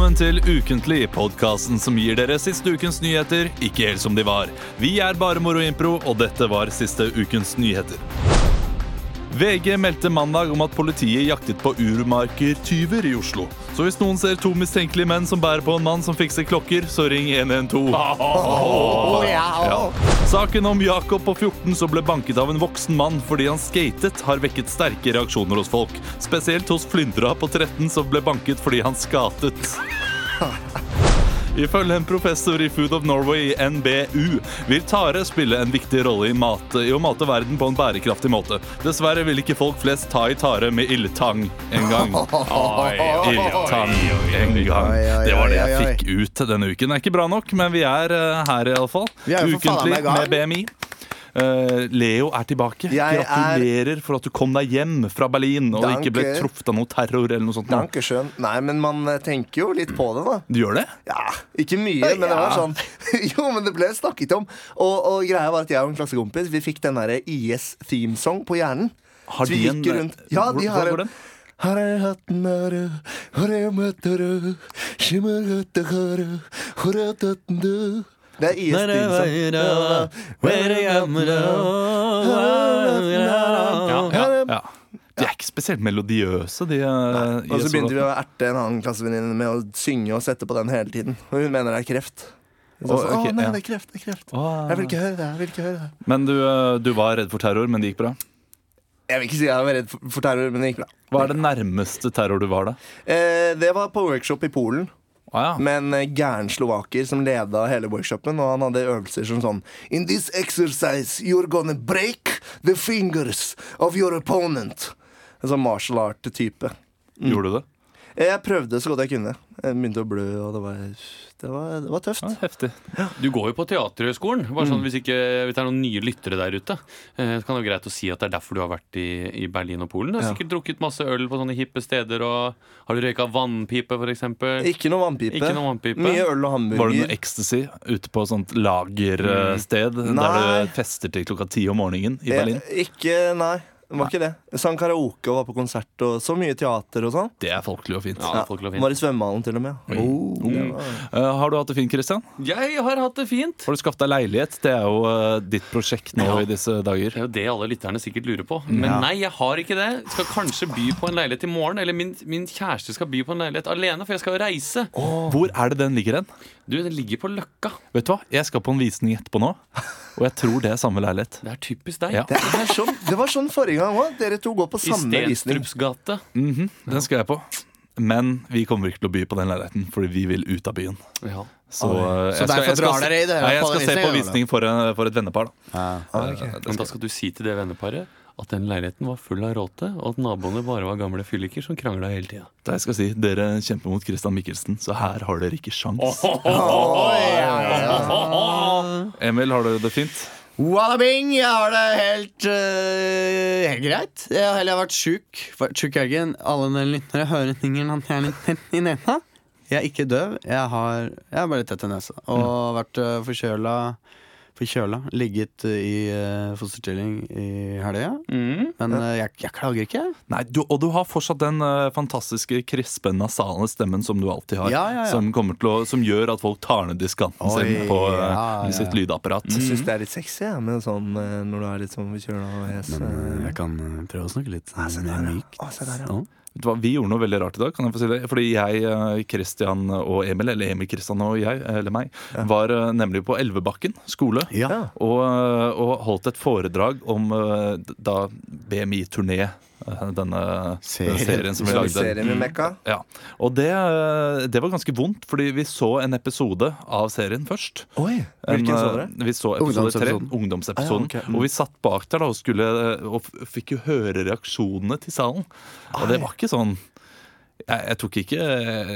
Velkommen til Ukentlig, podkasten som gir dere siste ukens nyheter ikke helt som de var. Vi er bare Moro Impro, og dette var siste ukens nyheter. VG meldte mandag om at politiet jaktet på urmarkertyver i Oslo. Så hvis noen ser to mistenkelige menn som bærer på en mann som fikser klokker, så ring 112. Ja. Saken om Jakob på 14 som ble banket av en voksen mann fordi han skatet, har vekket sterke reaksjoner hos folk. Spesielt hos Flyndra på 13 som ble banket fordi han skatet. Ifølge en professor i Food of Norway, NBU, vil tare spille en viktig rolle i, mat, i å mate verden på en bærekraftig måte. Dessverre vil ikke folk flest ta i tare med ildtang en gang. Ildtang en gang. Det var det jeg fikk ut denne uken. Det er ikke bra nok, men vi er eh, her iallfall. Ukentlig med BMI. Eh, Leo er tilbake. Jeg er- Gratulerer for at du kom deg hjem fra Berlin og ikke ble truffet av noe terror eller noe sånt. Danke Dankeschön. Nei, men man eh, tenker jo litt på det, da. Du gjør det? Ja, Ikke mye, men det var sånn Jo, men det ble snakket om. Og, og greia var at jeg og en klassekompis Vi fikk den derre IS themesong på hjernen. Har de en- Ja, de har en? Har jeg hatt den der, har jeg møtt dere, skimmer hatt her, har jeg tatt den der. Det er IS ja, ja. De er ikke spesielt melodiøse, de. eh, Og så begynte vi å erte en annen klassevenninne med å synge og sette på den hele tiden. Og hun mener det er kreft. Så, Å, så, ok, Å nei, ja. det er kreft. det er kreft Oh. Jeg vil ikke høre det. jeg vil ikke høre det Men du, eh, du var redd for terror, men det gikk bra? Jeg vil ikke si jeg var redd for terror, men det gikk bra. Hva er det nærmeste terror du var, da? Eh, det var på workshop i Polen Ah, ja. med en eh, gæren slovaker som leda hele workshopen. Og han hadde øvelser som sånn In this exercise you're gonna break the fingers of your opponent. En sånn martial art-type. Gjorde du det? Jeg prøvde så godt jeg kunne. Jeg begynte å blø, og det var, det var, det var tøft. Ja, heftig. Du går jo på Teaterhøgskolen. Bare Mm. sånn, hvis, ikke, hvis det er noen nye lyttere der ute, eh, så kan det være greit å si at det er derfor du har vært i, i Berlin og Polen. Du har Ja. sikkert drukket masse øl på sånne hippe steder. Og har du røyka vannpipe, f.eks.? Ikke noe vannpipe. Ikke noe vannpipe. Mye øl og hamburger. Var det noe ecstasy ute på sånt lagersted der du fester til klokka ti om morgenen i Berlin? Jeg, ikke, nei. Det var ikke det. Jeg sang karaoke og var på konsert og så mye teater og sånn. Det er folkelig og fint. Ja, folkelig og fint. Var i svømmehallen til og med. Oh, det var- uh, har du hatt det fint, Christian? Jeg har hatt det fint. Har du skaffet deg leilighet? Det er jo uh, ditt prosjekt nå Ja. i disse dager. Det er jo det alle lytterne sikkert lurer på. Men nei, jeg har ikke det. Skal kanskje by på en leilighet i morgen. Eller min, min kjæreste skal by på en leilighet alene, for jeg skal jo reise. Hvor er det den ligger hen? Du, den ligger på Løkka. Vet du hva? Jeg skal på en visning etterpå nå, og jeg tror det er samme leilighet. Det er typisk deg. Ja. det, er sånn, det var sånn forrige gang òg. Dere to går på I samme visning. Stenstrups gate. Mhm, Den skal jeg på. Men vi kommer ikke til å by på den leiligheten, fordi vi vil ut av byen. Ja. Så, eh, Så jeg skal- derfor jeg skal drar se- dere i det, Nei, jeg på skal se på visning for, en, for et vennepar. da Men da skal du si til det venneparet at den leiligheten var full av råte, og at naboene bare var gamle fylliker som krangla hele tida. Da jeg skal si Dere kjemper mot Christian Mikkelsen, så her har dere ikke sjans. Emil, har du det fint? Wallabing! Jeg har det helt, uh, helt greit. Jeg har heller vært sjuk. Sjuk i helgen. Alle dere lyttere hører tingene at jeg er litt tett i nesa. Jeg er ikke døv. Jeg har, jeg har bare tett i nesa. Og vært uh, forkjøla. Forkjøla. Ligget øh, i øh, fosterstilling i helga. Men øh, jeg, jeg klager ikke. Nei, du, Og du har fortsatt den uh, fantastiske krispe, nasale stemmen som du alltid har. Ja, ja, ja. Som, til å, som gjør at folk tar ned diskanten sin på eh, ja, ja, sitt lydapparat. Jeg syns det er litt sexy ja, med sånn, eh, når du er litt sånn forkjøla og hes. Men eh. jeg kan prøve å snakke litt se der, ja. mykt. Ah, se der, ja. Å, du hva, Vi gjorde noe veldig rart i dag. kan jeg få si det Fordi jeg, Kristian og Emil, eller Emil Kristian og jeg, eller meg, var eh, nemlig på Elvebakken skole. Ja. Og, eh, og holdt et foredrag om eh, da BMI-turné. Eh, Denne Serien. serien som vi lagde. Serien med Mekka. Ja, og det, eh, det var ganske vondt, fordi vi så en episode av serien først. Oi, En, Hvilken så eh, dere? Vi så episode tre, Ungdomsepisoden. Ah, ja, okay. Mm. Og vi satt bak der da og, skulle, og fikk jo høre reaksjonene til salen. Og det var ikke sånn jeg, jeg tok ikke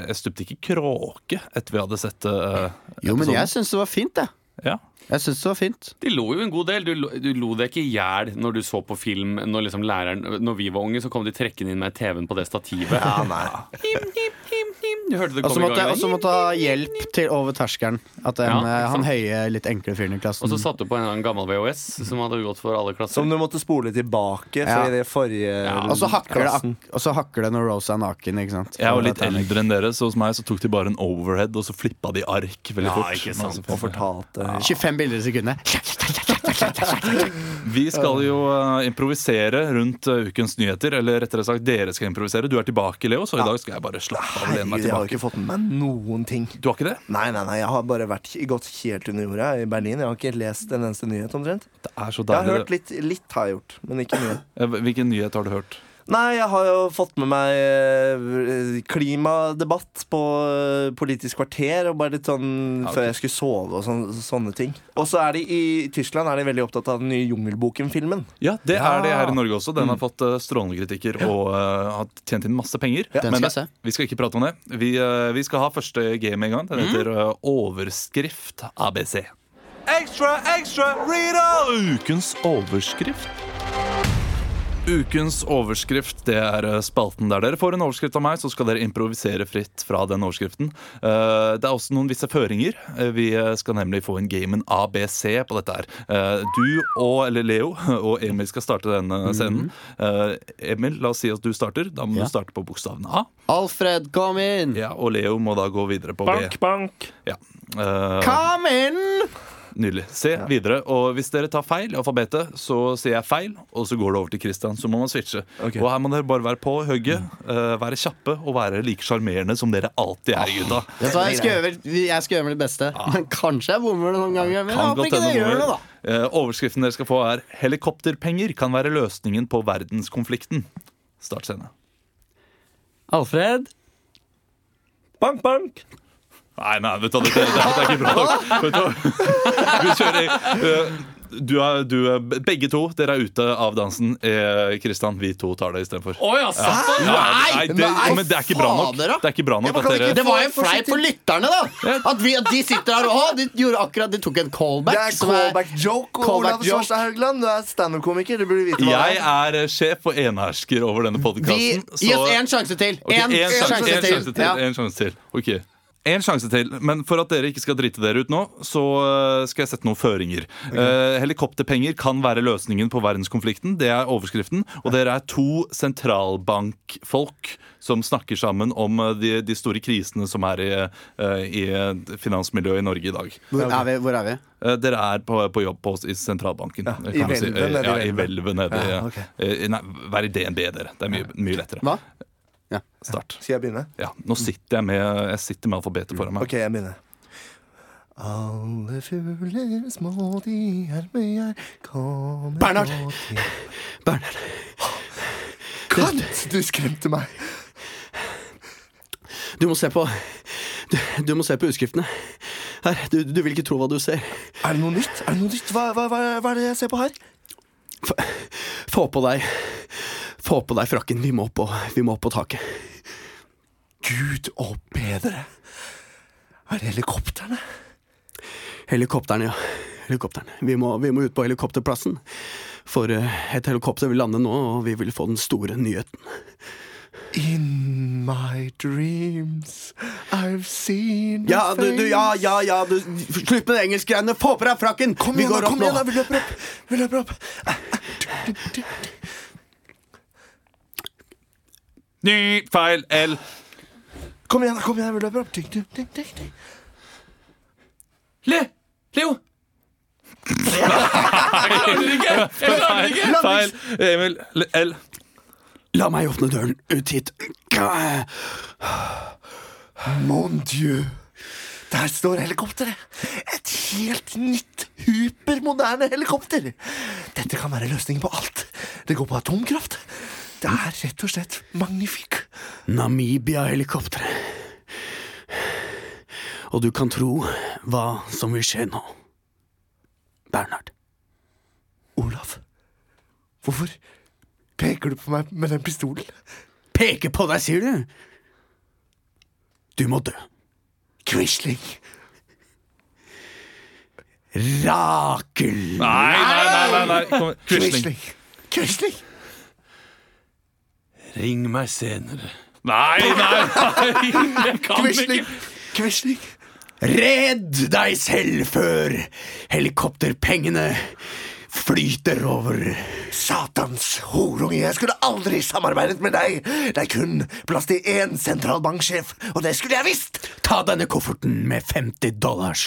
Jeg stupte ikke kråke etter vi hadde sett uh, Jo, men jeg syns det var fint, jeg. ja. Jeg synes det var fint. De lo jo en god del. Du du lo deg ikke i hjel når du så på film. Når liksom læreren Når vi var unge, så kom de trekkende inn med TV-en på det stativet. Ja, nei. Him, him, him, him. Du hørte det Og så i måtte, gang. og så måtte ha hjelp til over terskelen. At den, Ja, eh, han høye, litt enkle fyren i klassen Og så satte du på en, gammel VHS som hadde gått for alle klasser. Som du måtte spole tilbake, Ja. i det forrige Ja, Og så hakker, det, og så hakker det når Rose er naken. Ikke sant? Jeg var litt eldre enn dere, så hos meg så tok de bare en overhead, og så flippa de ark veldig Ja, fort. ikke sant. Altså, og fortalte 25 bilder i sekundet. Vi skal jo eh, improvisere rundt eh, ukens nyheter. Eller rettere sagt, dere skal improvisere. Du er tilbake, Leo, så i dag skal jeg bare slappe av lene meg Herregud, jeg har ikke fått med meg noen ting. Du har ikke det? Nei, nei, nei, jeg har bare vært, gått helt under jorda i Berlin. Jeg har ikke lest en eneste nyhet, omtrent. Det er så Jeg har hørt litt, litt har jeg gjort, men ikke mye. Eh, Hvilken nyhet har du hørt? Nei, jeg har jo fått med meg eh, klimadebatt på eh, Politisk kvarter, og bare litt sånn Ja, ok. før jeg skulle sove og sånn, sånne ting. Og så er de i Tyskland er de veldig opptatt av den nye Jungelboken-filmen. Ja, det Ja. er det her i Norge også. Den har fått eh, strålende kritikker og uh, har tjent inn masse penger. Den Men skal vi skal ikke prate om det. Vi, uh, vi skal ha første game en gang. Den heter eh, Overskrift ABC. Ekstra, ekstra, Rita! Ukens overskrift. Ukens overskrift det er eh, spalten der dere får en overskrift av meg, så skal dere improvisere fritt fra den overskriften. Eh, Det er også noen visse føringer. Eh, Vi skal nemlig få en gamen ABC på dette her. Eh, Du og, eller Leo og Emil skal starte denne scenen. Eh, Emil, la oss si at du starter. Da må Ja. du starte på bokstaven A. Alfred, kom inn! Ja, og Leo må da gå videre på B. bank! Ja. Uh, come inn! Nydelig. Se videre. Og hvis dere tar feil i alfabetet, så sier jeg feil, og så går det over til Christian. Så må man switche. Okay. Og her må dere bare være på hugget, uh, være kjappe og være like sjarmerende som dere alltid er, gutta. Vet jeg skal gjøre, jeg skal gjøre mitt beste. Men kanskje jeg bommer det noen ganger. Men jeg håper ikke det gjør det, da. Eh, overskriften dere skal få, er 'Helikopterpenger kan være løsningen på verdenskonflikten'. Start scene. Alfred? Bank, bank! Nei, nei, vet du, hva, dette, dette er ikke bra nok. Vet du, vi kjører eh, du er, du er, Begge to, dere er ute av dansen. Eh, Kristian, vi to tar det istedenfor. Oh, ja, ja. Nei, det, nei, men det er ikke bra nok. Det ikke bra nok Ja, Det var jo fleip for lytterne, da! At, vi, at de sitter her og de gjorde akkurat De tok en Det callback. er som er- callback joke. Callback Olav. Svarstad Haugland, du er standup-komiker. Du burde vite hva Jeg det er. er eh, sjef og enhersker over denne Vi, podkasten. gi oss én sjanse til. Én En, sjanse, sjanse, sjanse til. Ja. En sjanse til. Ok. En sjanse til, men for at dere ikke skal drite dere ut nå, så eh, skal jeg sette noen føringer. Eh, helikopterpenger kan være løsningen på verdenskonflikten. Det er overskriften. Og dere er to sentralbankfolk som snakker sammen om eh, de, de store krisene som er i, eh, i finansmiljøet i Norge i dag. Hvor er vi? Hvor er vi? Eh, Dere er på, på jobb på, i sentralbanken. Ja, i hvelvet si. nede Ja, i hvelvet nede i Ja, okay. eh, Nei, vær i DNB, dere. Det er mye, mye lettere. Hva? Start. Skal jeg begynne? Ja, nå sitter jeg med, jeg sitter med alfabetet foran meg. Ok, jeg begynner. Alle fugler små de er med jeg kommer Bernhard. nå til Bernhard. Kant! Du skremte meg. Du må se på Du, du må se på utskriftene. Her, du, du vil ikke tro hva du ser. Er det noe nytt? Er det noe nytt? Hva, hva, hva, hva er det jeg ser på her? Få på deg Få på deg frakken. Vi må på, vi må på taket. Gud og bedre. Er det helikoptrene? Helikopterne, ja. Helikopterne. Vi må, vi må ut på helikopterplassen. For eh, et helikopter vil lande nå, og vi vil få den store nyheten. In my dreams I've seen Ja, du, du, ja, ja, ja du, Slutt med det engelskgreiene! Få på deg frakken! Kom vi igjen, går da, opp kom igjen, nå. vi løper opp! Vi løper opp. Ny feil L. Kom igjen, kom igjen, vi løper opp. Ding, ding, ding, ding. Le! Leo! Jeg klarer det ikke! Jeg klarer det ikke! Feil. Emil. L. La meg åpne døren ut hit. Mon dieu. Der står helikopteret. Et helt nytt, hypermoderne helikopter. Dette kan være løsningen på alt. Det går på atomkraft. Det er rett og slett magnifik. Namibia-helikopteret. Og du kan tro hva som vil skje nå. Bernhard. Olav, hvorfor peker du på meg med den pistolen? Peke på deg, sier du? Du må dø. Quisling. Rakel. Nei, nei, nei, nei, nei. Quisling. Quisling. Ring meg senere. Nei, nei, nei. Jeg kan Quisling. ikke. Quisling. Redd deg selv før helikopterpengene flyter over. Satans horunge, jeg skulle aldri samarbeidet med deg. Det er kun plass til én sentralbanksjef, og det skulle jeg visst. Ta denne kofferten med 50 dollars.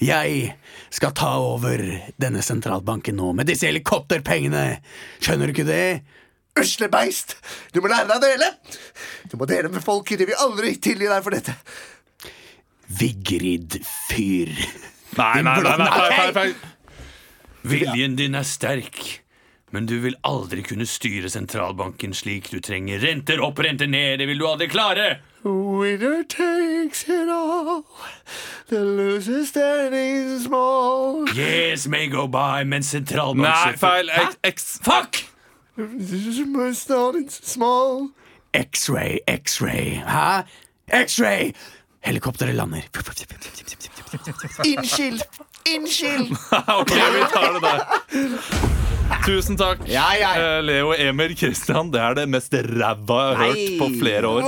Jeg skal ta over denne sentralbanken nå med disse helikopterpengene. Skjønner du ikke det? Usle beist! Du må lære deg å dele. Du må dele med folket. De vil aldri tilgi deg for dette. Vigrid fyr. Nei, nei, nei, nei, nei. Viljen din er sterk, men du vil aldri kunne styre sentralbanken slik du trenger. Renter opp, renter ned, det vil du aldri klare! Winner takes it all. The loser standing small. Yes may go by, men Nei, sentralbanksjefen feil. Hæ? Fuck! Starting small. X-ray, X-ray. Hæ? X-ray! Helikopteret lander. Unnskyld. Unnskyld. Ok, vi tar det der. Tusen takk, Ja, ja. eh, Leo Emil Kristian. Det er det mest ræva jeg har hørt på flere år.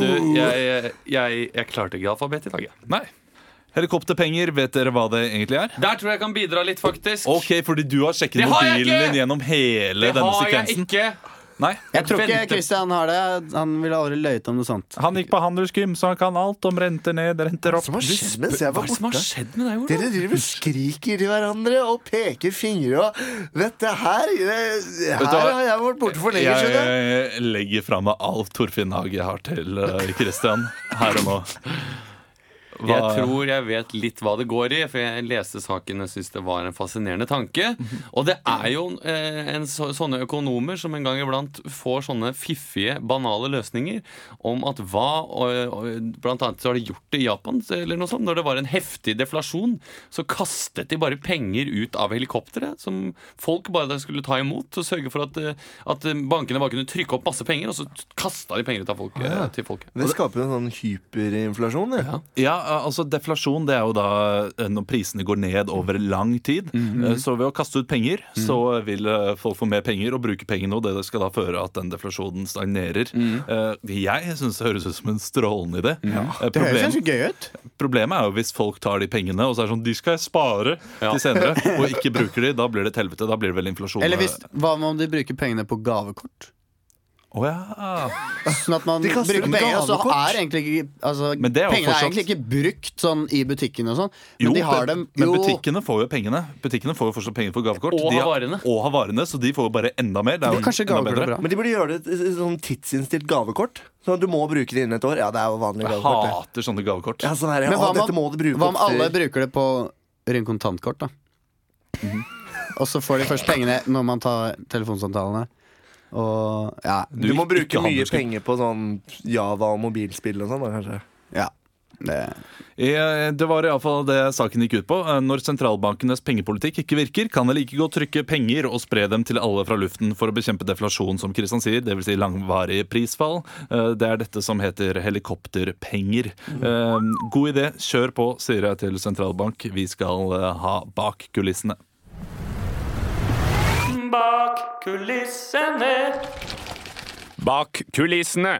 Du, jeg, jeg, jeg klarte ikke alfabetet i dag, jeg. Nei. Helikopterpenger, vet dere hva det egentlig er? Der tror jeg jeg kan bidra litt, faktisk. Ok, fordi du har sjekket Det har mobilen din gjennom hele det denne har jeg ikke. Nei. Jeg tror ikke Kristian Christian har det. Han ville aldri løyet om noe sånt. Han gikk på handelsgym, så han kan alt om renter ned, renter opp. Som har skjedd Hva det som har skjedd med deg, Olav? Dere driver og skriker til hverandre og peker fingre og her Vet Her du hva? har jeg vært borte for lenge, siden. Jeg legger fra meg alt Torfinn Hage har til Kristian Christian her og nå. Hva- Jeg tror jeg vet litt hva det går i, for jeg leste saken og syntes det var en fascinerende tanke. Og det er jo eh, en så, sånne økonomer som en gang iblant får sånne fiffige, banale løsninger om at hva og, og, Blant annet så har de gjort det i Japan, eller noe sånt. Når det var en heftig deflasjon, så kastet de bare penger ut av helikopteret, som folk bare skulle ta imot, og sørge for at, eh, at bankene bare kunne trykke opp masse penger, og så kasta de penger ut av folk, ja. til folket. Det skaper jo en sånn hyperinflasjon. Det. Ja. Ja, altså Deflasjon det er jo da eh, når prisene går ned over lang tid. Eh, Så ved å kaste ut penger, så vil eh, folk få mer penger og bruke pengene, og det skal da føre at den deflasjonen stagnerer. Mm. Jeg syns det høres ut som en strålende idé. Eh, Det høres Problem, problemet er jo hvis folk tar de pengene og så er det sånn De skal jeg spare Ja. til senere, og ikke bruker de. Da blir det et helvete. Da blir det vel inflasjon. Eller hvis, hva om de bruker pengene på gavekort? Å ja. Sånn at man bruker penger, og så er egentlig ikke altså, Men er Pengene er egentlig ikke brukt sånn i butikken og sånn, men Jo, de har dem jo. men butikkene får jo pengene. Butikkene får jo fortsatt penger for gavekort. Og har varene. Og har varene, Så de får jo bare enda mer. Det er jo Kanskje enda bedre. bra. Men de burde gjøre det et, et sånn tidsinnstilt gavekort. Sånn at du må bruke det innen et år. Ja, det er jo vanlig Jeg gavekort. Jeg hater sånne gavekort. Ja, sånn her, Men hva om- dette må du bruke Hva om alle bruker det på rent kontantkort, da? Mhm. Og så får de først pengene når man tar telefonsamtalene. Og ja, Du må bruke mye handelsskritt. penger på sånn Java og mobilspill og sånn, da, kanskje. ja det, Eh, Det var iallfall det saken gikk ut på. Eh, Når sentralbankenes pengepolitikk ikke virker, kan det like godt trykke penger og spre dem til alle fra luften for å bekjempe deflasjon, som Kristian sier, dvs. Si langvarig prisfall. Eh, Det er dette som heter helikopterpenger. God idé, kjør på, sier jeg til sentralbank. Vi skal ha bak kulissene. Bak kulissene. Bak kulissene.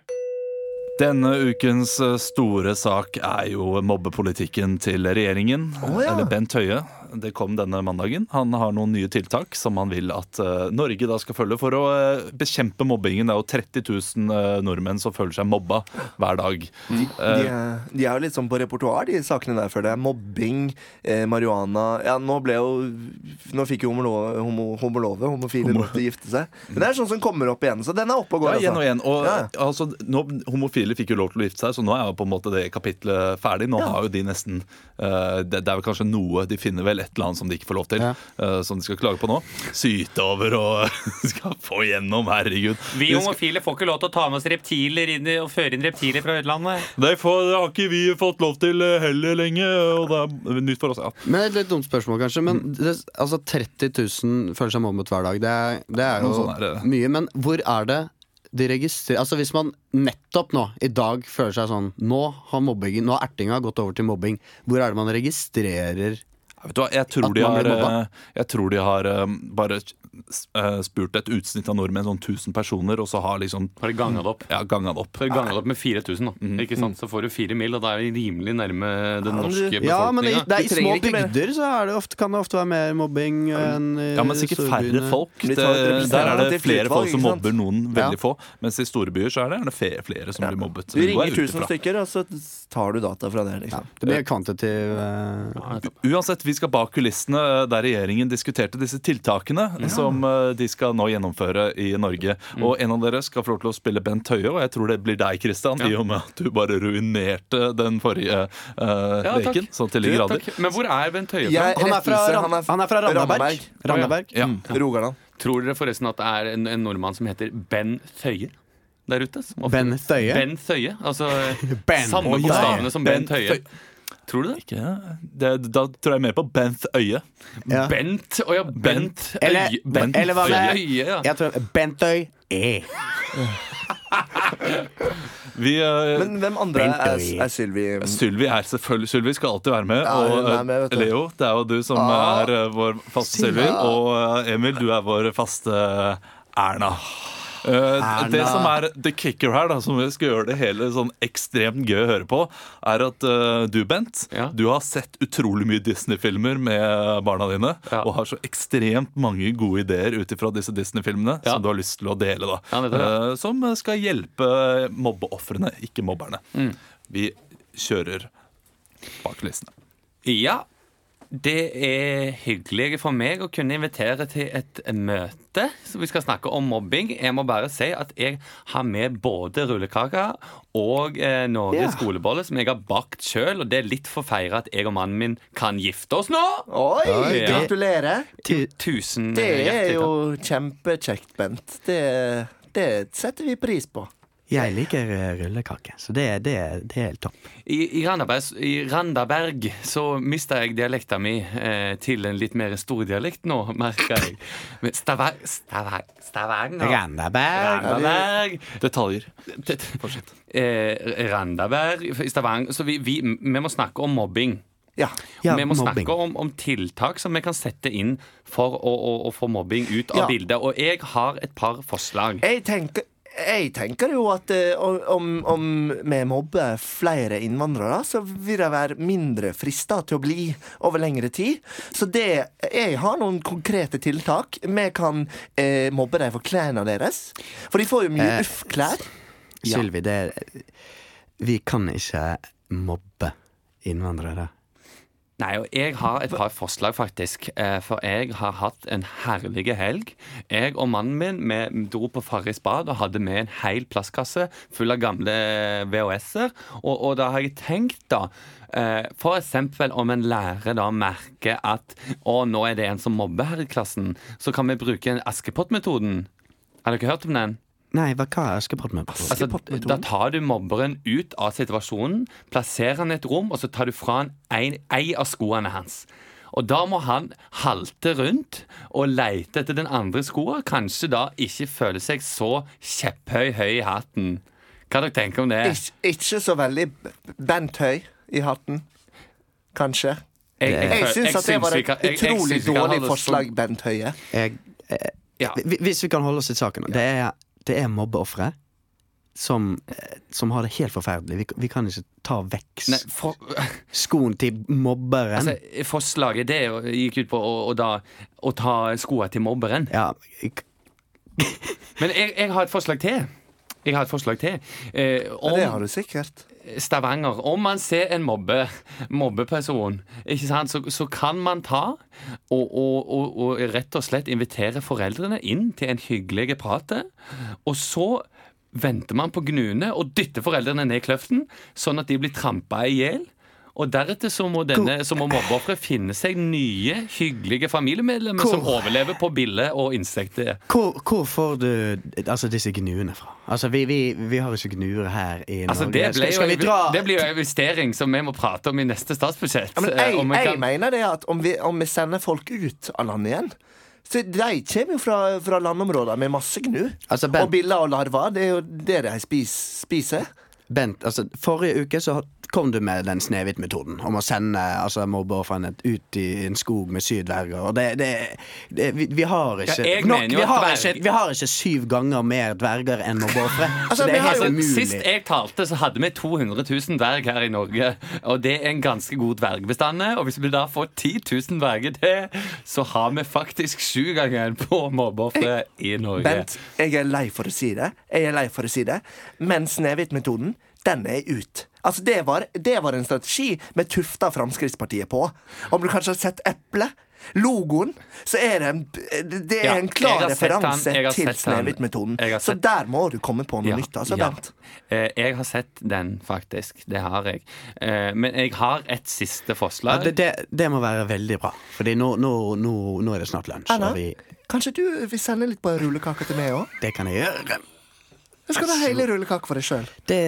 Denne ukens eh, store sak er jo mobbepolitikken til regjeringen, Oh, ja. eller Bent Høie. Det kom denne mandagen. Han har noen nye tiltak som han vil at eh, Norge da skal følge for å eh, bekjempe mobbingen. Det er jo 30 000 eh, nordmenn som føler seg mobba hver dag. De, er, de er jo litt sånn på repertoar, de sakene der, før det er mobbing, eh, marihuana Ja, nå ble jo Nå fikk jo homolove, homo, homolove homofile homo. måtte gifte seg. Men det er sånn som kommer opp igjen, så den er oppe og går. Ja, igjen og igjen. Og, Ja. altså, nå, homofile fikk jo lov til å gifte seg, så nå er jo på en måte det kapitlet ferdig. Nå Ja. har jo de nesten uh, det, det er vel kanskje noe De finner vel et eller annet som de ikke får lov til, Ja. Uh, som de skal klage på nå. Syte over og skal få igjennom, herregud. Vi homofile får ikke lov til å ta med oss reptiler inn i, og føre inn reptiler fra utlandet. Det, får, det har ikke vi fått lov til eh, heller lenge, og det er nytt for oss. Ja. Men Et litt dumt spørsmål, kanskje. Men det, altså 30 000 føler seg mobbet hver dag. Det er, det er jo sånn er det. mye. Men hvor er det de registrerer Altså Hvis man nettopp nå, i dag, føler seg sånn Nå har mobbingen, nå har ertinga gått over til mobbing. Hvor er det man registrerer Vet du hva, jeg tror, de har, eh, jeg tror de har eh, bare spurt et utsnitt av nordmenn, sånn 1000 personer, og så har liksom Bare ganga det opp. ja, ganga det opp. Har ganga det opp med 4000, da. Ikke sant? Så får du fire mil, og da er vi rimelig nærme den norske norske Ja, men i, det er, i små bygder så er det ofte, kan det ofte være mer mobbing enn i Ja, men sikkert færre folk. Det, der er det flere folk som mobber noen veldig få. Mens i store byer så er det er det flere som blir mobbet. Du ringer er 1000 stykker, og så tar du data fra det. Ja, Liksom. det blir kvantitativ uh... Uansett, vi skal bak kulissene der regjeringen diskuterte disse tiltakene som eh, de skal nå gjennomføre i Norge. Og en av dere skal få lov til å spille Bent Høie, og jeg tror det blir deg, Kristian, i og med at du bare ruinerte den forrige uh, Ja, leken. Sånn til de grader. Takk. Men hvor er Bent Høie fra? Han, er fra, han er- han er fra Randaberg. Randaberg. Ja. Rogaland. Tror dere forresten at det er en, en nordmann som heter Ben Tøye? der ute? som Ben Tøye. Ben Tøye altså Ben. Samme bokstavene som Ben Bent Thøye. Tror du det? Ikke, det, da tror jeg mer på Bent Øye. Ja. Bent Å ja, Bent Eller- Øye. Bent eller hva med- Øye, ja. Jeg tror Bentøy E. Vi, uh, Men hvem andre er, er Sylvi? Sylvi er selvfølgelig Sylvi skal alltid være med. Ja, og med. Leo, det er jo du som Ah. er uh, vår faste Sylvi. Og uh, Emil, du er vår faste Erna. Eh, Erna. Det som er the kicker her, da som skal gjøre det hele sånn ekstremt gøy å høre på, er at uh, du, Bent, Ja. du har sett utrolig mye Disney-filmer med barna dine. Ja. Og har så ekstremt mange gode ideer ut ifra disse Disney-filmene Ja. som du har lyst til å dele. da. Eh, Som skal hjelpe mobbeofrene, ikke mobberne. Mm. Vi kjører bak listene. Ja, det er hyggelig for meg å kunne invitere til et møte. Så vi skal snakke om mobbing. Jeg må bare si at jeg har med både rullekake og eh, Norges Ja. skolebolle, som jeg har bakt sjøl. Og det er litt for å feire at jeg og mannen min kan gifte oss nå. Oi, Ja. gratulerer! Tu- Tusen Det eh, er jo kjempekjekt, Bent. Det, det setter vi pris på. Jeg liker eh, rullekake, så det, det, det er helt topp. I, i, Randaberg, I Randaberg så mista jeg dialekta mi eh, til en litt mer stor dialekt nå, merker jeg. Men Stavang... Stavang... Stavanger. Randaberg. Randaberg. Detaljer. Fortsett. Eh, Randaberg i Stavanger. Så vi, vi, vi må snakke om mobbing. Ja. Ja, vi må mobbing. snakke om, om tiltak som vi kan sette inn for å, å, å få mobbing ut av Ja. bildet. Og jeg har et par forslag. Jeg tenker, jeg tenker jo at eh, om, om vi mobber flere innvandrere, så vil de være mindre frista til å bli over lengre tid. Så det Jeg har noen konkrete tiltak. Vi kan eh, mobbe dem for klærne deres. For de får jo mye Eh, uff-klær. Sylvi, det Vi kan ikke mobbe innvandrere. Nei, og jeg har et par forslag, faktisk. Eh, For jeg har hatt en herlig helg. Jeg og mannen min vi dro på Farris bad og hadde med en hel plastkasse full av gamle VHS-er. Og, og da har jeg tenkt, da eh, For eksempel om en lærer da merker at å, nå er det en som mobber her i klassen, så kan vi bruke Askepott-metoden. Har dere hørt om den? Nei, hva hva er Askepott-metoden? Altså, da tar du mobberen ut av situasjonen, plasserer han i et rom, og så tar du fra han en, ei av skoene hans. Og da må han halte rundt og leite etter den andre skoa. Kanskje da ikke føle seg så kjepphøy høy i hatten. Hva dere tenker om det? Ik ikke så veldig Bent Høy i hatten. Kanskje. Jeg, Jeg føl- syns at det var et kan- jeg- jeg utrolig dårlig forslag, Bent Høie. Jeg, eh, Ja. Hvis vi kan holde oss til saken. Det er, det er mobbeofre. som, eh, som har det helt forferdelig. Vi, vi kan ikke ta vekk Nei, for, skoen til mobberen. altså, forslaget det gikk ut på å, å, da, å ta skoene til mobberen. ja, Men jeg, jeg har et forslag til. Jeg har et forslag til. Eh, Ja, om det har du sikkert. Stavanger Om man ser en mobbe, mobbeperson, så, så kan man ta og, og, og, og rett og slett invitere foreldrene inn til en hyggelig prat. Og så venter man på gnuene og dytter foreldrene ned i kløften, sånn at de blir trampa i hjel. Og deretter så må, denne, så må mobbeofferet finne seg nye, hyggelige familiemedlemmer Hvor- som overlever på bille og insekter. hvor, hvor får du altså, disse gnuene fra? Altså, vi, vi, vi har ikke gnuere her i Altså, Norge. det, ble skal, jo, vi dra det blir jo en investering som vi må prate om i neste statsbudsjett. Ja, men Eh, jeg, om vi jeg mener det at om vi, om vi sender folk ut av landet igjen så De kommer jo fra, fra landområder med masse gnu. Altså, Ben- og biller og larver. Det er jo det de spis, spiser. Bent, altså, forrige uke så kom du med den Snehvit-metoden om å sende altså, mobbeofrene ut i en skog med syv dverger. Og det, det, det vi, vi har ikke Ja, nok, vi, har dverg- ikke, vi har ikke syv ganger mer dverger enn mobbeofre. Altså, det er helt umulig. Sist jeg talte, så hadde vi 200 000 dverg her i Norge. Og det er en ganske god dvergbestand. Og hvis vi da får 10 000 dverger til, så har vi faktisk sju ganger på mobbeofre i Norge. Bent, jeg er lei for å si det. Jeg er lei for å si det Men Snehvit-metoden, den er ut. Altså, det var, det var en strategi med tufta Fremskrittspartiet på. Om du kanskje har sett eplet? Logoen, så er det en, det er Ja, en klar referanse til. Snehvit-metoden. Så der må du komme på noe Ja, nytt. Altså, ja. Bent. Eh, Jeg har sett den, faktisk. Det har jeg. Eh, Men jeg har et siste Ja, forslag. det, det, det må være veldig bra, Fordi nå, nå, nå, nå er det snart lunsj. Anna, Og vi, kanskje du vil sende litt på rullekaka til meg òg? det kan jeg gjøre. Eller skal du ha hele rullekaka for deg sjøl? Det,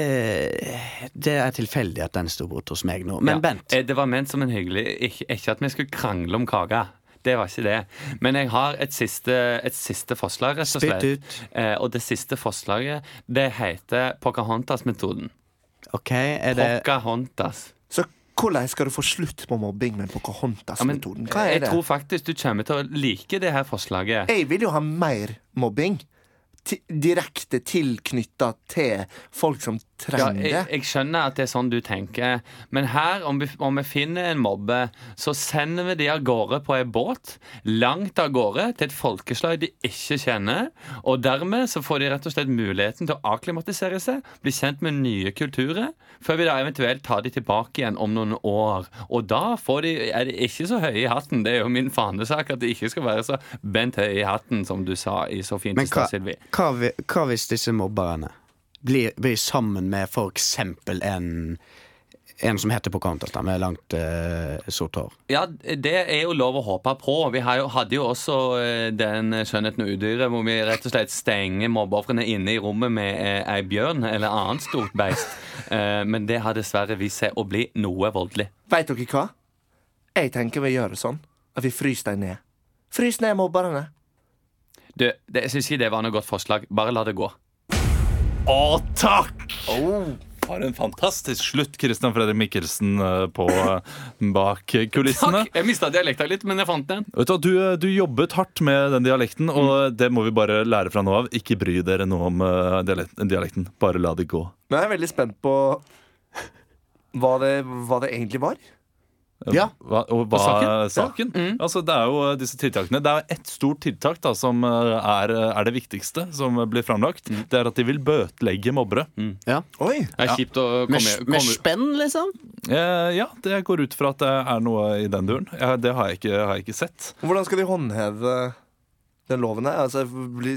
det er tilfeldig at den sto bort hos meg nå. Men Ja, Bent, eh, Det var ment som en hyggelig Ikke, ikke at vi skulle krangle om kaka. Det var ikke det. Men jeg har et siste, et siste forslag, rett og Spytt ut. Eh, og det siste forslaget, det heter Pocahontas-metoden. OK, er det Pocahontas. Så hvordan skal du få slutt på mobbing med Pocahontas-metoden? Hva er jeg det? tror faktisk du kommer til å like det her forslaget. Jeg vil jo ha mer mobbing. Direkte tilknytta til folk som Ja, jeg, jeg skjønner at det er sånn du tenker, men her, om vi, om vi finner en mobbe, så sender vi de av gårde på en båt, langt av gårde, til et folkeslag de ikke kjenner. Og dermed så får de rett og slett muligheten til å akklimatisere seg, bli kjent med nye kulturer, før vi da eventuelt tar de tilbake igjen om noen år. Og da får de, er de ikke så høye i hatten. Det er jo min fanesak at de ikke skal være så bent høye i hatten, som du sa i så fint Men i stad, Sylvi. hva, hva hvis disse mobberne blir, blir sammen med for eksempel en en som heter Pocahontas, da, med langt eh, sort hår. Ja, det er jo lov å håpe på. Vi har jo, hadde jo også eh, den skjønnheten og udyret hvor vi rett og slett stenger mobbeofrene inne i rommet med eh, ei bjørn eller annet stort beist. Eh, men det har dessverre vist seg å bli noe voldelig. Veit dere hva? Jeg tenker vi gjør det sånn at vi fryser dem ned. Frys ned mobberne. Du, det, jeg syns ikke det var noe godt forslag. Bare la det gå. Å, takk! For en fantastisk slutt, Christian Fredrik Mikkelsen eh, på eh, Bak kulissene. Takk! Jeg mista dialekta litt, men jeg fant den. Vet Du, du, eh, du jobbet hardt med den dialekten, og det må vi bare lære fra nå av. Ikke bry dere noe om dialekten. Bare la det gå. Men jeg er veldig spent på hva det, hva det egentlig var. Ja. Hva, og hva saken? saken? Altså, det er jo eh, disse tiltakene Det er ett stort tiltak da, som eh, er, er det viktigste som blir framlagt. Det er at de vil bøtelegge mobbere. Ja. Oi! Det er kjipt å Med, komme, med komme spenn, liksom? Eh, ja, det går ut fra at det er noe i den duren. Ja, det har jeg, ikke, har jeg ikke sett. Hvordan skal de håndheve den loven her? Altså,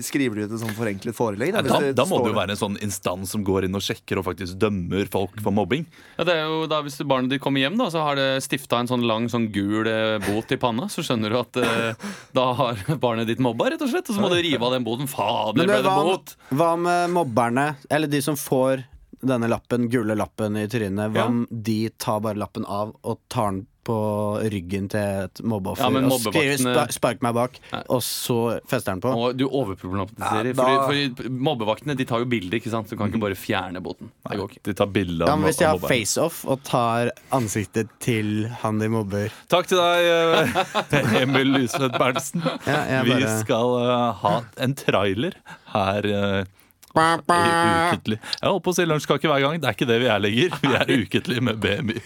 skriver de ut et sånn forenklet forelegg? Da, da, da må det jo være en sånn instans som går inn og sjekker og faktisk dømmer folk for mobbing. Ja, det er jo da Hvis barnet ditt kommer hjem, da, så har det stifta en sånn lang sånn gul eh, bot i panna. Så skjønner du at eh, da har barnet ditt mobba, rett og slett. Og så må du rive av den boten. Fader, ble det, bot! hva med mobberne, eller de som får denne lappen, gule lappen i trynet? Hva Ja. om de tar bare lappen av og tar den på ryggen til et mobbeoffer Ja, og skriver spa, 'spark meg bak', Nei. og så fester den på? Og du overproblematiserer. Ja, da- fordi Mobbevaktene de tar jo bilde, ikke sant? Du kan ikke bare fjerne boten. Det går. De tar bilde Ja, men Hvis de har face-off og tar ansiktet til han de mobber Takk til deg, eh, Emil Lysvedt Berntsen. Ja, bare... Vi skal uh, ha en trailer her Uh, Ukentlig. Jeg holdt på å si lunsjkake hver gang. Det er ikke det vi er lenger. Vi er ukentlig med BMI.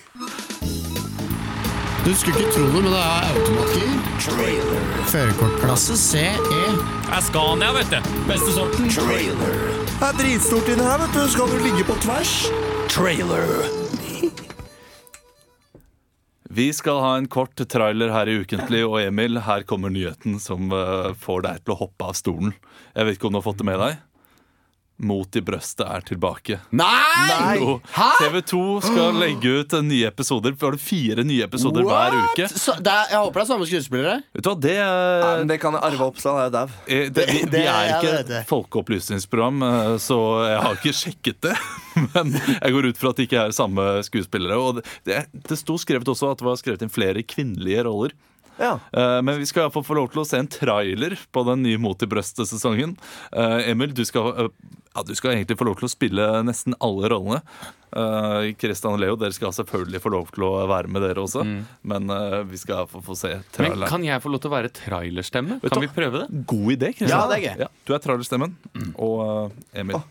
Du skulle ikke tro det, men det er automatgir. Førerkortklasse CE. Det er Scania, vet du. Beste sorten. Det er dritstort inni her, vet du. Skal du ligge på tvers? Vi skal ha en kort trailer her i Ukentlig, og Emil, her kommer nyheten som eh, får deg til å hoppe av stolen. Jeg vet ikke om du har fått det med deg? Mot i brøstet er tilbake. Nei! Jo, TV 2 skal legge ut nye episoder. Vi det fire nye episoder hver uke? Så, det er, jeg håper det er samme skuespillere. Vet du hva, det, Nei, men det kan Arve Oppsal er dau. eh, vi, vi er ikke et folkeopplysningsprogram, eh, så jeg har ikke sjekket det. Men jeg går ut fra at det ikke er samme skuespillere. Og det, det, det sto skrevet også at det var skrevet inn flere kvinnelige roller. Ja. Uh, Men vi skal i hvert fall få lov til å se en trailer på den nye Mot i brøstet-sesongen. Uh, Emil, du skal, uh, ja, du skal egentlig få lov til å spille nesten alle rollene. Kristian og Leo, dere skal selvfølgelig få lov til å være med, dere også. Men eh, vi skal i hvert fall få se Men kan jeg få lov til å være trailerstemme? Vet Kan vi prøve det? God idé, Kristian. Ja. Ja, du er trailerstemmen. Og eh, Emil,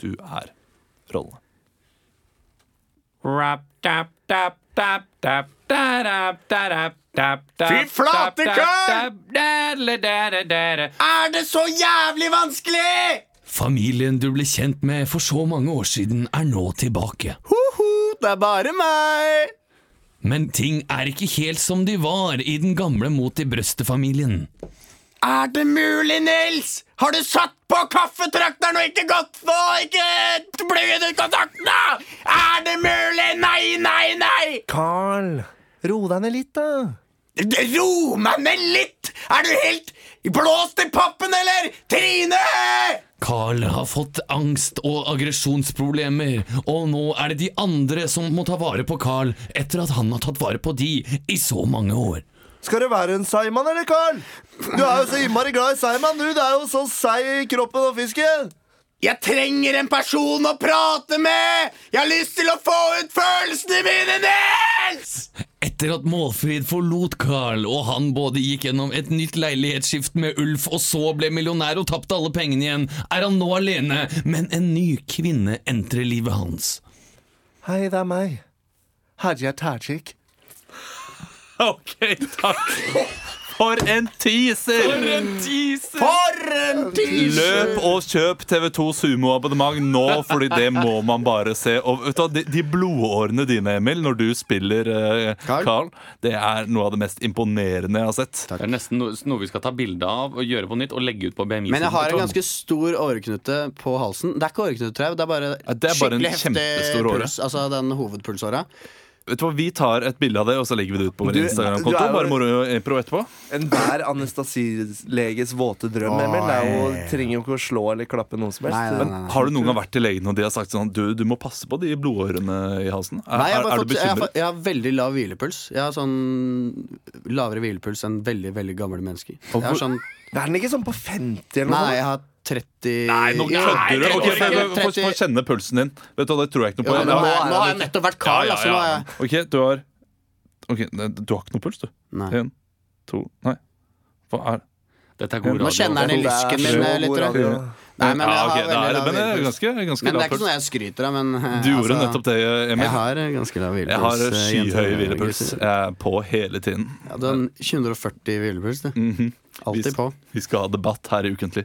du er rollene. Fy flate, Karl! Er det så jævlig vanskelig?! Familien du ble kjent med for så mange år siden, er nå tilbake. Hoho, det er bare meg! Men ting er ikke helt som de var i den gamle Mot i brøstet-familien. Er det mulig, Nils? Har du satt på kaffetrakteren og ikke gått på ikke blitt kontakten, da? Er det mulig? Nei, nei, nei! Carl, ro deg ned litt, da. Ro meg ned litt! Er du helt blåst i pappen, eller? Trine! Carl har fått angst- og aggresjonsproblemer, og nå er det de andre som må ta vare på Carl etter at han har tatt vare på de i så mange år. Skal det være en seigmann, eller, Carl? Du er jo så innmari glad i seigmann, du. Det er jo så seig i kroppen og fisken. Jeg trenger en person å prate med! Jeg har lyst til å få ut følelsene mine, Nils! Etter at Målfrid forlot Carl, og han både gikk gjennom et nytt leilighetsskift med Ulf og så ble millionær og tapte alle pengene igjen, er han nå alene, men en ny kvinne entrer livet hans. Hei, det er meg. Hadia Tajik. OK, takk. For en teaser! For en teaser Løp og kjøp TV2 Sumo-abonnement nå, Fordi det må man bare se. Og vet du De, de blodårene dine, Emil, når du spiller eh, Carl? Carl, det er noe av det mest imponerende jeg har sett. Det er nesten noe, noe vi skal ta bilde av og gjøre på nytt og legge ut på BMI. Men jeg har en ganske stor åreknute på halsen. Det er ikke åreknute, tror jeg. Det er bare, Ja, det er bare en skikkelig heftig kjempestor åre. puls. Altså den hovedpulsåra. Vet du hva, Vi tar et bilde av det, og så legger vi det ut på vår Instagram-konto. Bare moro impro etterpå. Enhver anestesileges våte drøm, Emil. Det er jo, trenger jo ikke å slå eller klappe noe som helst. Nei, nei, Men nei, Men Har du noen gang vært til legen og de har sagt sånn Du, du må passe på de blodårene i halsen? Er, Nei, jeg har, er, er fått, du bekymret? jeg har veldig lav hvilepuls. Jeg har sånn lavere hvilepuls enn veldig veldig gamle mennesker. Jeg har sånn, Er den ikke sånn på 50 eller noe? nei, jeg har 30 Nei, nå kødder du! Ok, 30, få- få- få 30. få kjenne pulsen din. Vet du hva, Det tror jeg ikke noe på. Ja, nå, har nå har jeg nettopp vært Carl, Ja, ja, jeg Ok, du har Ok, Du har ikke noe puls, du? Nei. En, to Nei. Hva er Dette er god radio. Nå kjenner den i lysken min, god radio. Nei, men ja, okay. har det er, Men det er ganske, ganske Men det er ikke sånn jeg skryter av, men eh, Du gjorde altså, nettopp det, Emil. Jeg har eh, ganske lav hvilepuls. Jeg har eh, skyhøy hvilepuls. Jeg er på hele tiden. Ja, du har en 240 hvilepuls, du. Mhm. Alltid på. Vi skal ha debatt her i Ukentlig.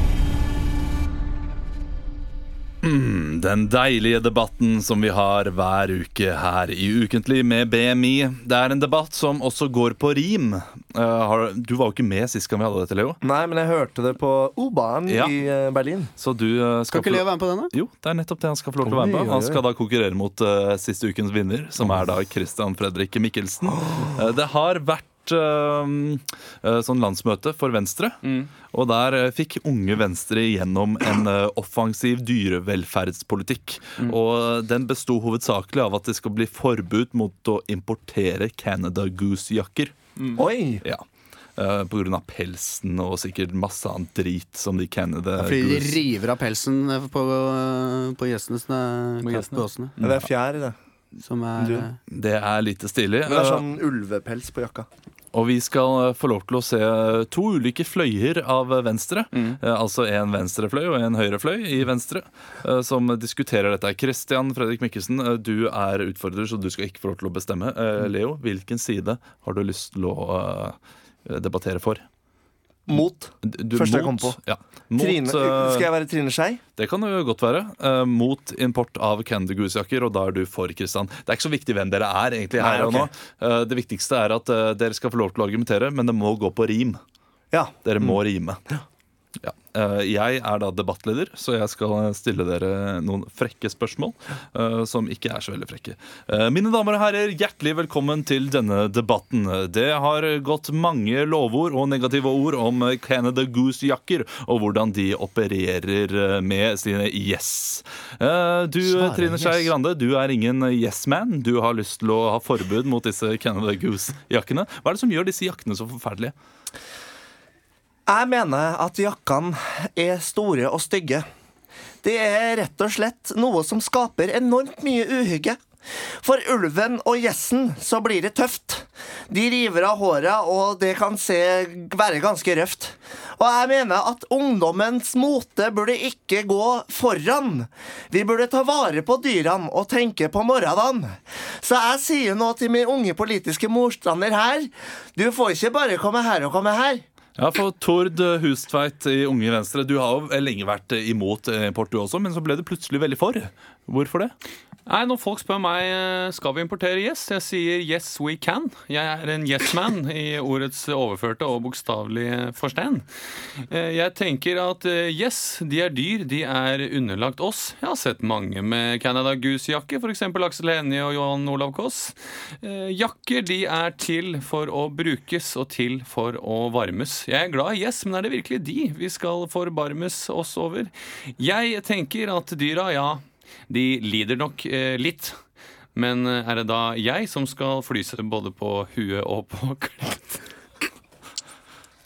Den deilige debatten som vi har hver uke her i Ukentlig med BMI. Det er en debatt som også går på rim. Uh, har, du var jo ikke med sist gang vi hadde dette, Leo. Nei, men jeg hørte det på O-banen Ja. i eh, Berlin. Så du uh, Skal ikke Leo være med på den, da? Jo, det er nettopp det han skal få lov til å være med på. Han skal da konkurrere mot siste ukens vinner, som er da Christian Fredrik Mikkelsen. Det har vært sånn landsmøte for Venstre, og der eh, fikk Unge Venstre gjennom en eh, offensiv dyrevelferdspolitikk. Og den besto hovedsakelig av at det skal bli forbud mot å importere Canada Goose-jakker. Oi! Ja. Uh, på grunn av pelsen og sikkert masse annet drit som de Canada Fordi de river av pelsen eh, på, på gjestene. på. Det er fjær i det. Som er Du. eh, Det er lite stilig. Men det er Uh, sånn ulvepels på jakka. Og vi skal eh, få lov til å se to ulike fløyer av Venstre. Mm. altså en venstrefløy og en høyrefløy i Venstre, eh, som diskuterer dette. Kristian Fredrik Mikkelsen, eh, du er utfordrer, så du skal ikke få lov til å bestemme. Eh, Leo, hvilken side har du lyst til å eh, debattere for? Mot. Du, Første jeg kom på. Ja, mot Trine, eh, skal jeg være Trine Skei? det kan jo godt være. Uh, mot import av Candy Goose-jakker, og da er du for, Kristian. Det er ikke så viktig hvem dere er, egentlig, her Nei, og nå. Eh, det viktigste er at uh, dere skal få lov til å argumentere, men det må gå på rim. Ja. Dere må rime. Ja. Eh, Jeg er da debattleder, så jeg skal stille dere noen frekke spørsmål. eh, Som ikke er så veldig frekke. Eh, Mine damer og herrer, hjertelig velkommen til denne debatten. Det har gått mange lovord og negative ord om Canada Goose-jakker, og hvordan de opererer med sine yes. Du, Trine Skei. Grande, du er ingen yes-man. Du har lyst til å ha forbud mot disse Canada Goose-jakkene. Hva er det som gjør disse jakkene så forferdelige? Jeg mener at jakkene er store og stygge. Det er rett og slett noe som skaper enormt mye uhygge. For ulven og gjessen så blir det tøft. De river av håret, og det kan se være ganske røft. Og jeg mener at ungdommens mote burde ikke gå foran. Vi burde ta vare på dyrene og tenke på morgendagen. Så jeg sier nå til min unge politiske motstander her, du får ikke bare komme her og komme her. Ja, for Tord Hustveit i Unge Venstre, du har jo lenge vært imot import du også, men så ble du plutselig veldig for. Hvorfor det? Nei, Når folk spør meg eh, skal vi importere yes, jeg sier yes we can. Jeg er en yes man i ordets overførte og bokstavelige forstand. Eh, Jeg tenker at eh, yes, de er dyr, de er underlagt oss. Jeg har sett mange med Canada Goose-jakke, f.eks. Aksel Hennie og Johan Olav Koss. Jakker de er til for å brukes og til for å varmes. Jeg er glad i yes, men er det virkelig de vi skal forbarmes oss over? Jeg tenker at dyra, ja, de lider nok eh, litt. Men eh, er det da jeg som skal flyse både på huet og på klitt?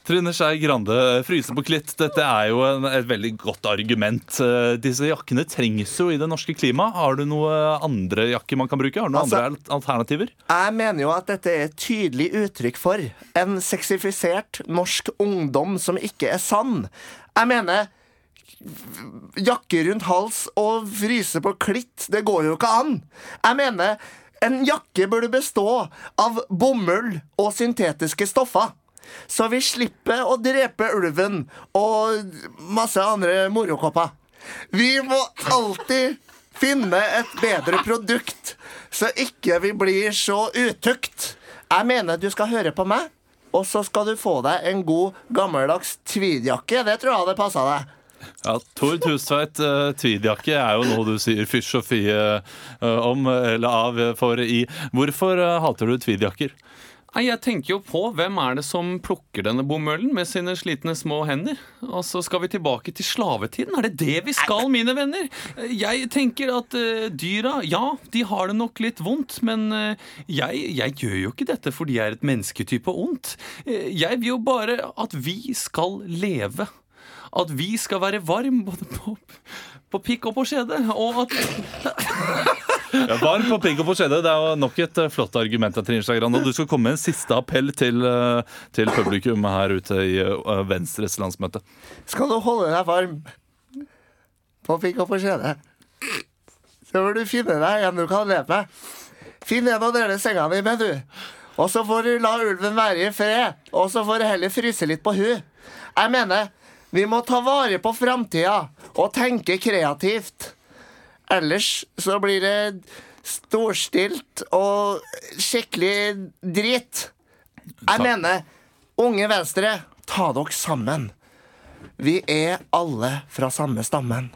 Trine Skei Grande, fryse på klitt. Dette er jo en, et veldig godt argument. Eh, Disse jakkene trengs jo i det norske klimaet. Har du noen andre jakker man kan bruke? Har du noen Altså- andre alternativer? Jeg mener jo at dette er et tydelig uttrykk for en sexifisert norsk ungdom som ikke er sann. Jeg mener Jakke rundt hals og fryse på klitt, det går jo ikke an. Jeg mener en jakke burde bestå av bomull og syntetiske stoffer. Så vi slipper å drepe ulven og masse andre morokopper. Vi må alltid finne et bedre produkt, så ikke vi blir så utukt. Jeg mener du skal høre på meg, og så skal du få deg en god, gammeldags tweedjakke. Det tror jeg hadde passa deg. Ja, Tord Hustveit, uh, tweedjakke er jo noe du sier fysj og fie eh, om, eller av, eh, for i. Hvorfor eh, hater du tweedjakker? Jeg tenker jo på hvem er det som plukker denne bomullen med sine slitne små hender? Og så skal vi tilbake til slavetiden. Er det det vi skal, mine venner? Jeg tenker at eh, dyra, ja, de har det nok litt vondt, men eh, jeg, jeg gjør jo ikke dette fordi jeg er et mennesketype ondt. Eh, jeg vil jo bare at vi skal leve. At vi skal være varm både på, på pikk og på skjede. Og at Ja, varm på pikk og på skjede. Det er jo nok et eh, flott argument. Trine Skei Grande. Og du skal komme med en siste appell til, eh, til publikum her ute i eh, Venstres landsmøte. Skal du holde deg varm på pikk og på skjede, så må du finne deg en du kan leve med. Finn en å dele senga di med, du. Og så får du la ulven være i fred. Og så får du heller fryse litt på hu. Jeg mener, vi må ta vare på framtida og tenke kreativt. Ellers så blir det storstilt og skikkelig dritt. Jeg mener, unge Venstre, ta dere sammen. Vi er alle fra samme stammen.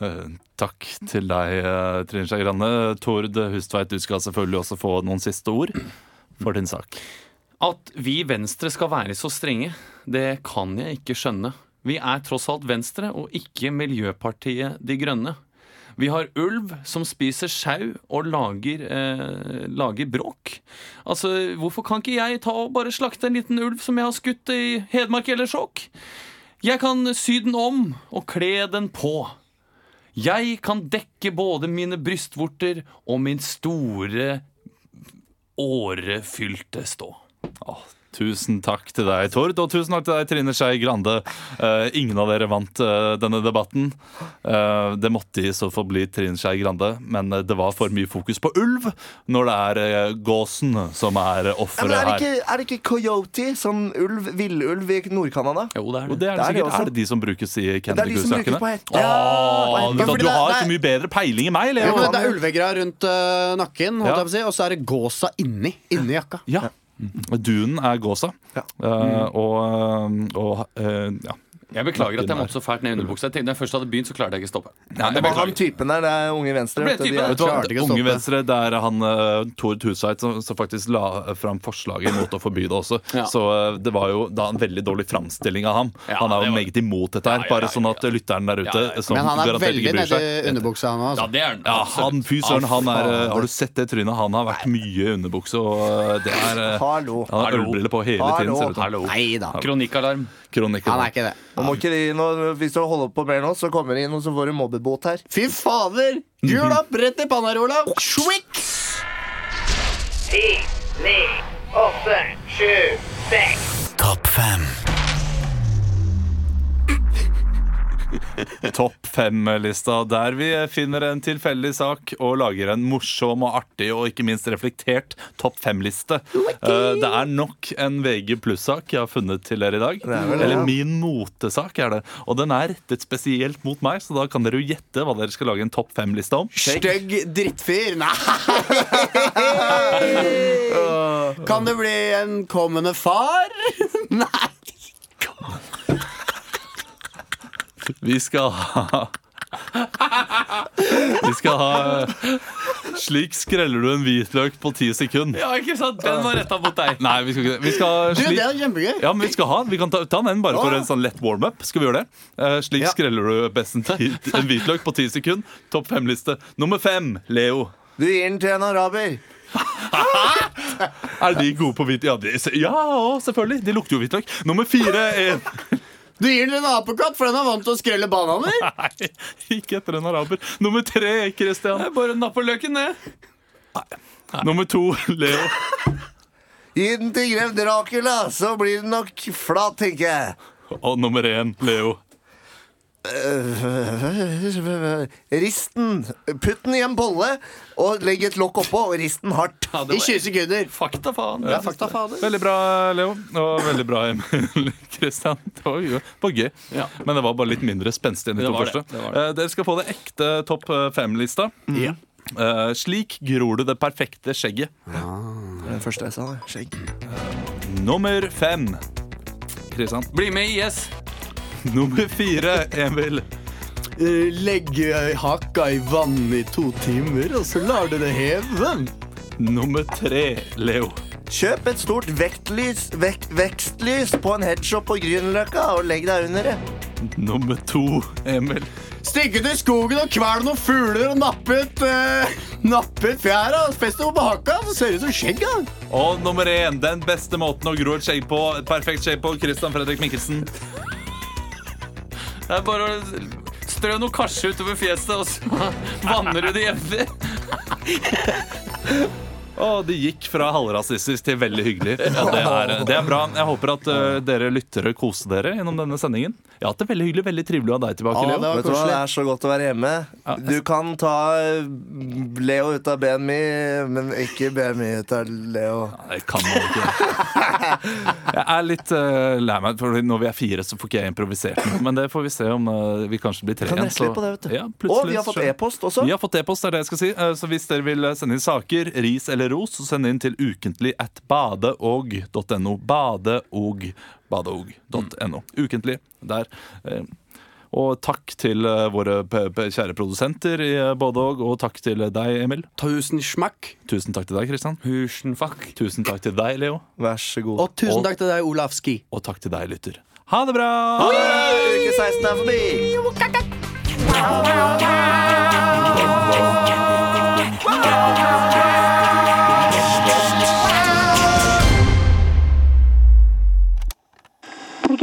Eh, Takk til deg, eh, Trine Skei Grande. Tord Hustveit, du skal selvfølgelig også få noen siste ord for din sak. At vi Venstre skal være så strenge, det kan jeg ikke skjønne. Vi er tross alt Venstre og ikke Miljøpartiet De Grønne. Vi har ulv som spiser sau og lager, eh, lager bråk. Altså, hvorfor kan ikke jeg ta og bare slakte en liten ulv som jeg har skutt i Hedmark eller Skjåk? Jeg kan sy den om og kle den på. Jeg kan dekke både mine brystvorter og min store årefylte stå. Åh, tusen takk til deg, Tord, og tusen takk til deg, Trine Skei Grande. Uh, ingen av dere vant uh, denne debatten. Uh, det måtte i så fall bli Trine Skei Grande, men det var for mye fokus på ulv når det er gåsen som er offeret er, her. ikke, er det ikke coyote? Sånn ulv, villulv i Nord-Canada? Jo, det er det. det er, det Det er det er det de som brukes i er som. Åh, Ja, vet du, du har ikke så mye bedre peiling enn meg, Ja, Leo. men det er ulvegra rundt nakken, holdt Ja. jeg på å si, og så er det gåsa inni. Inni jakka. Ja. Dunen er gåsa. Ja. Eh, og, og eh, ja. Jeg beklager at jeg måtte så fælt ned i underbuksa. Jeg tenkte, Da jeg først hadde begynt, så klarte jeg ikke å stoppe. Nei, Det var han typen der, det er Unge Venstre. Det ble de er- det å Unge. Venstre, det er han uh, Tord Husveit som, som faktisk la fram forslaget mot å forby det også. Ja. Så uh, det var jo da en veldig dårlig framstilling av ham. Ja, han er jo var- meget imot dette her, Ja, ja, bare ja, sånn at lytteren der ute Ja, ja, ja. som Men han er veldig nedi underbuksa, han òg. Ja, det den. ja, han, fy søren, han er, uh. Har du sett det trynet? Han har vært mye i underbukse, og eh, det er Hallo. Han har Hallo. ølbriller på hele tiden, ser det ut som. Hallo. Nei da. Kronikkalarm. Han er ikke det. Nå må ikke de, nå, hvis du holder på mer nå, så kommer det inn og så får du mobbebot her. Fy fader! Hjul opp rett i panna, Olav. Schwick! Ti, ni, åtte, sju, seks. Topp fem. Topp fem-lista, der vi finner en tilfeldig sak og lager en morsom og artig og ikke minst reflektert topp fem-liste. Eh, Det er nok en VG pluss-sak jeg har funnet til dere i dag. er det, Eller min motesak er det. Og den er rettet spesielt mot meg, så da kan dere jo gjette hva dere skal lage en topp fem-liste om. Stygg drittfyr. Nei! Kan det bli en kommende far? Nei. Vi skal ha Vi skal ha Slik skreller du en hvitløk på ti sekunder. Ja, ikke sant? Den var retta mot deg. Nei, vi skal ikke det. Vi skal Du, det er kjempegøy. Ja, men Vi skal ha Vi kan ta, ta den bare for en sånn lett warm-up. Skal vi gjøre det? Eh, slik Ja. skreller du best en, ti, en hvitløk på ti sekunder. Topp fem-liste. Nummer fem, Leo. Du gir den til en araber. Er de gode på hvit... Ja, de, ja selvfølgelig. De lukter jo hvitløk. Nummer fire er Du gir den en apekatt, for den er vant til å skrelle bananer. Nei, ikke etter en araber. Nummer tre, Christian. Bare napp på løken, ned Nummer to, Leo. Gi den til grev Dracula, så blir den nok flat, tenker jeg. Og nummer én, Leo. Rist den. Putt den i en bolle, og legg et lokk oppå, og risten hardt. Ja, I 20 sekunder. fakta, faen. Ja, fakta faen. Veldig bra, Leo. Og veldig bra, Emil Kristian. Det var jo var gøy. Ja. Men det var bare litt mindre spenstig enn de Det to var det, det det. Eh, Dere skal få det ekte topp eh, fem-lista. Ja. Eh, slik gror du det perfekte skjegget. Ja, Det er det første jeg sa. Skjegg. Nummer fem. Kristian. Bli med i IS. Nummer fire, Emil. Legg hakka haka i vann i to timer, og så lar du det heve. Nummer tre, Leo. Kjøp et stort vektlys, vek, vekstlys på en headshop på Grünerløkka, og legg deg under det. Nummer to, Emil. Stikk ut i skogen og kvel noen fugler og nappe ut, eh, nappe ut fjæra. Fest det på haka, så ser det ut som skjegg. da. Og nummer én, den beste måten å gro et skjegg på. Et perfekt skjegg på. Christian Fredrik Mikkelsen. Det er bare å strø noe karse utover fjeset, og så vanner du det jevnlig. Og det gikk fra halvrasistisk til veldig hyggelig. Ja, det, er, det er bra. Jeg håper at eh, dere lyttere koser dere gjennom denne sendingen. Jeg har hatt det veldig hyggelig. Veldig trivelig å ha deg tilbake, Ja, Leo. det var Vet du hva, Det er så godt å være hjemme. Du kan ta eh, Leo ut av BMI, men ikke BMI ut av Leo. Det kan man ikke. Jeg er litt uh, lei meg, for når vi er fire, så får ikke jeg improvisert noe. Men det får vi se om uh, vi kanskje blir tre igjen. Så... på det, vet du. Ja, Og vi har fått e-post også. Vi har fått e-post, det er det jeg skal si. Uh, Så hvis dere vil sende inn saker, ris eller ros, så send inn til ukentlig at badeog.no. Badeog. Badeog.no. Ukentlig der. Eh, Og takk til eh, våre p p kjære produsenter i Badeog, og, takk til deg, Emil. Tusen smakk. Tusen takk til deg, Kristian. Husenfuck. Tusen takk til deg, Leo. Vær så god. Og tusen takk til deg, Olafski. Og takk til deg, lytter. Ha det bra! Ha det! Uke 16 er forbi!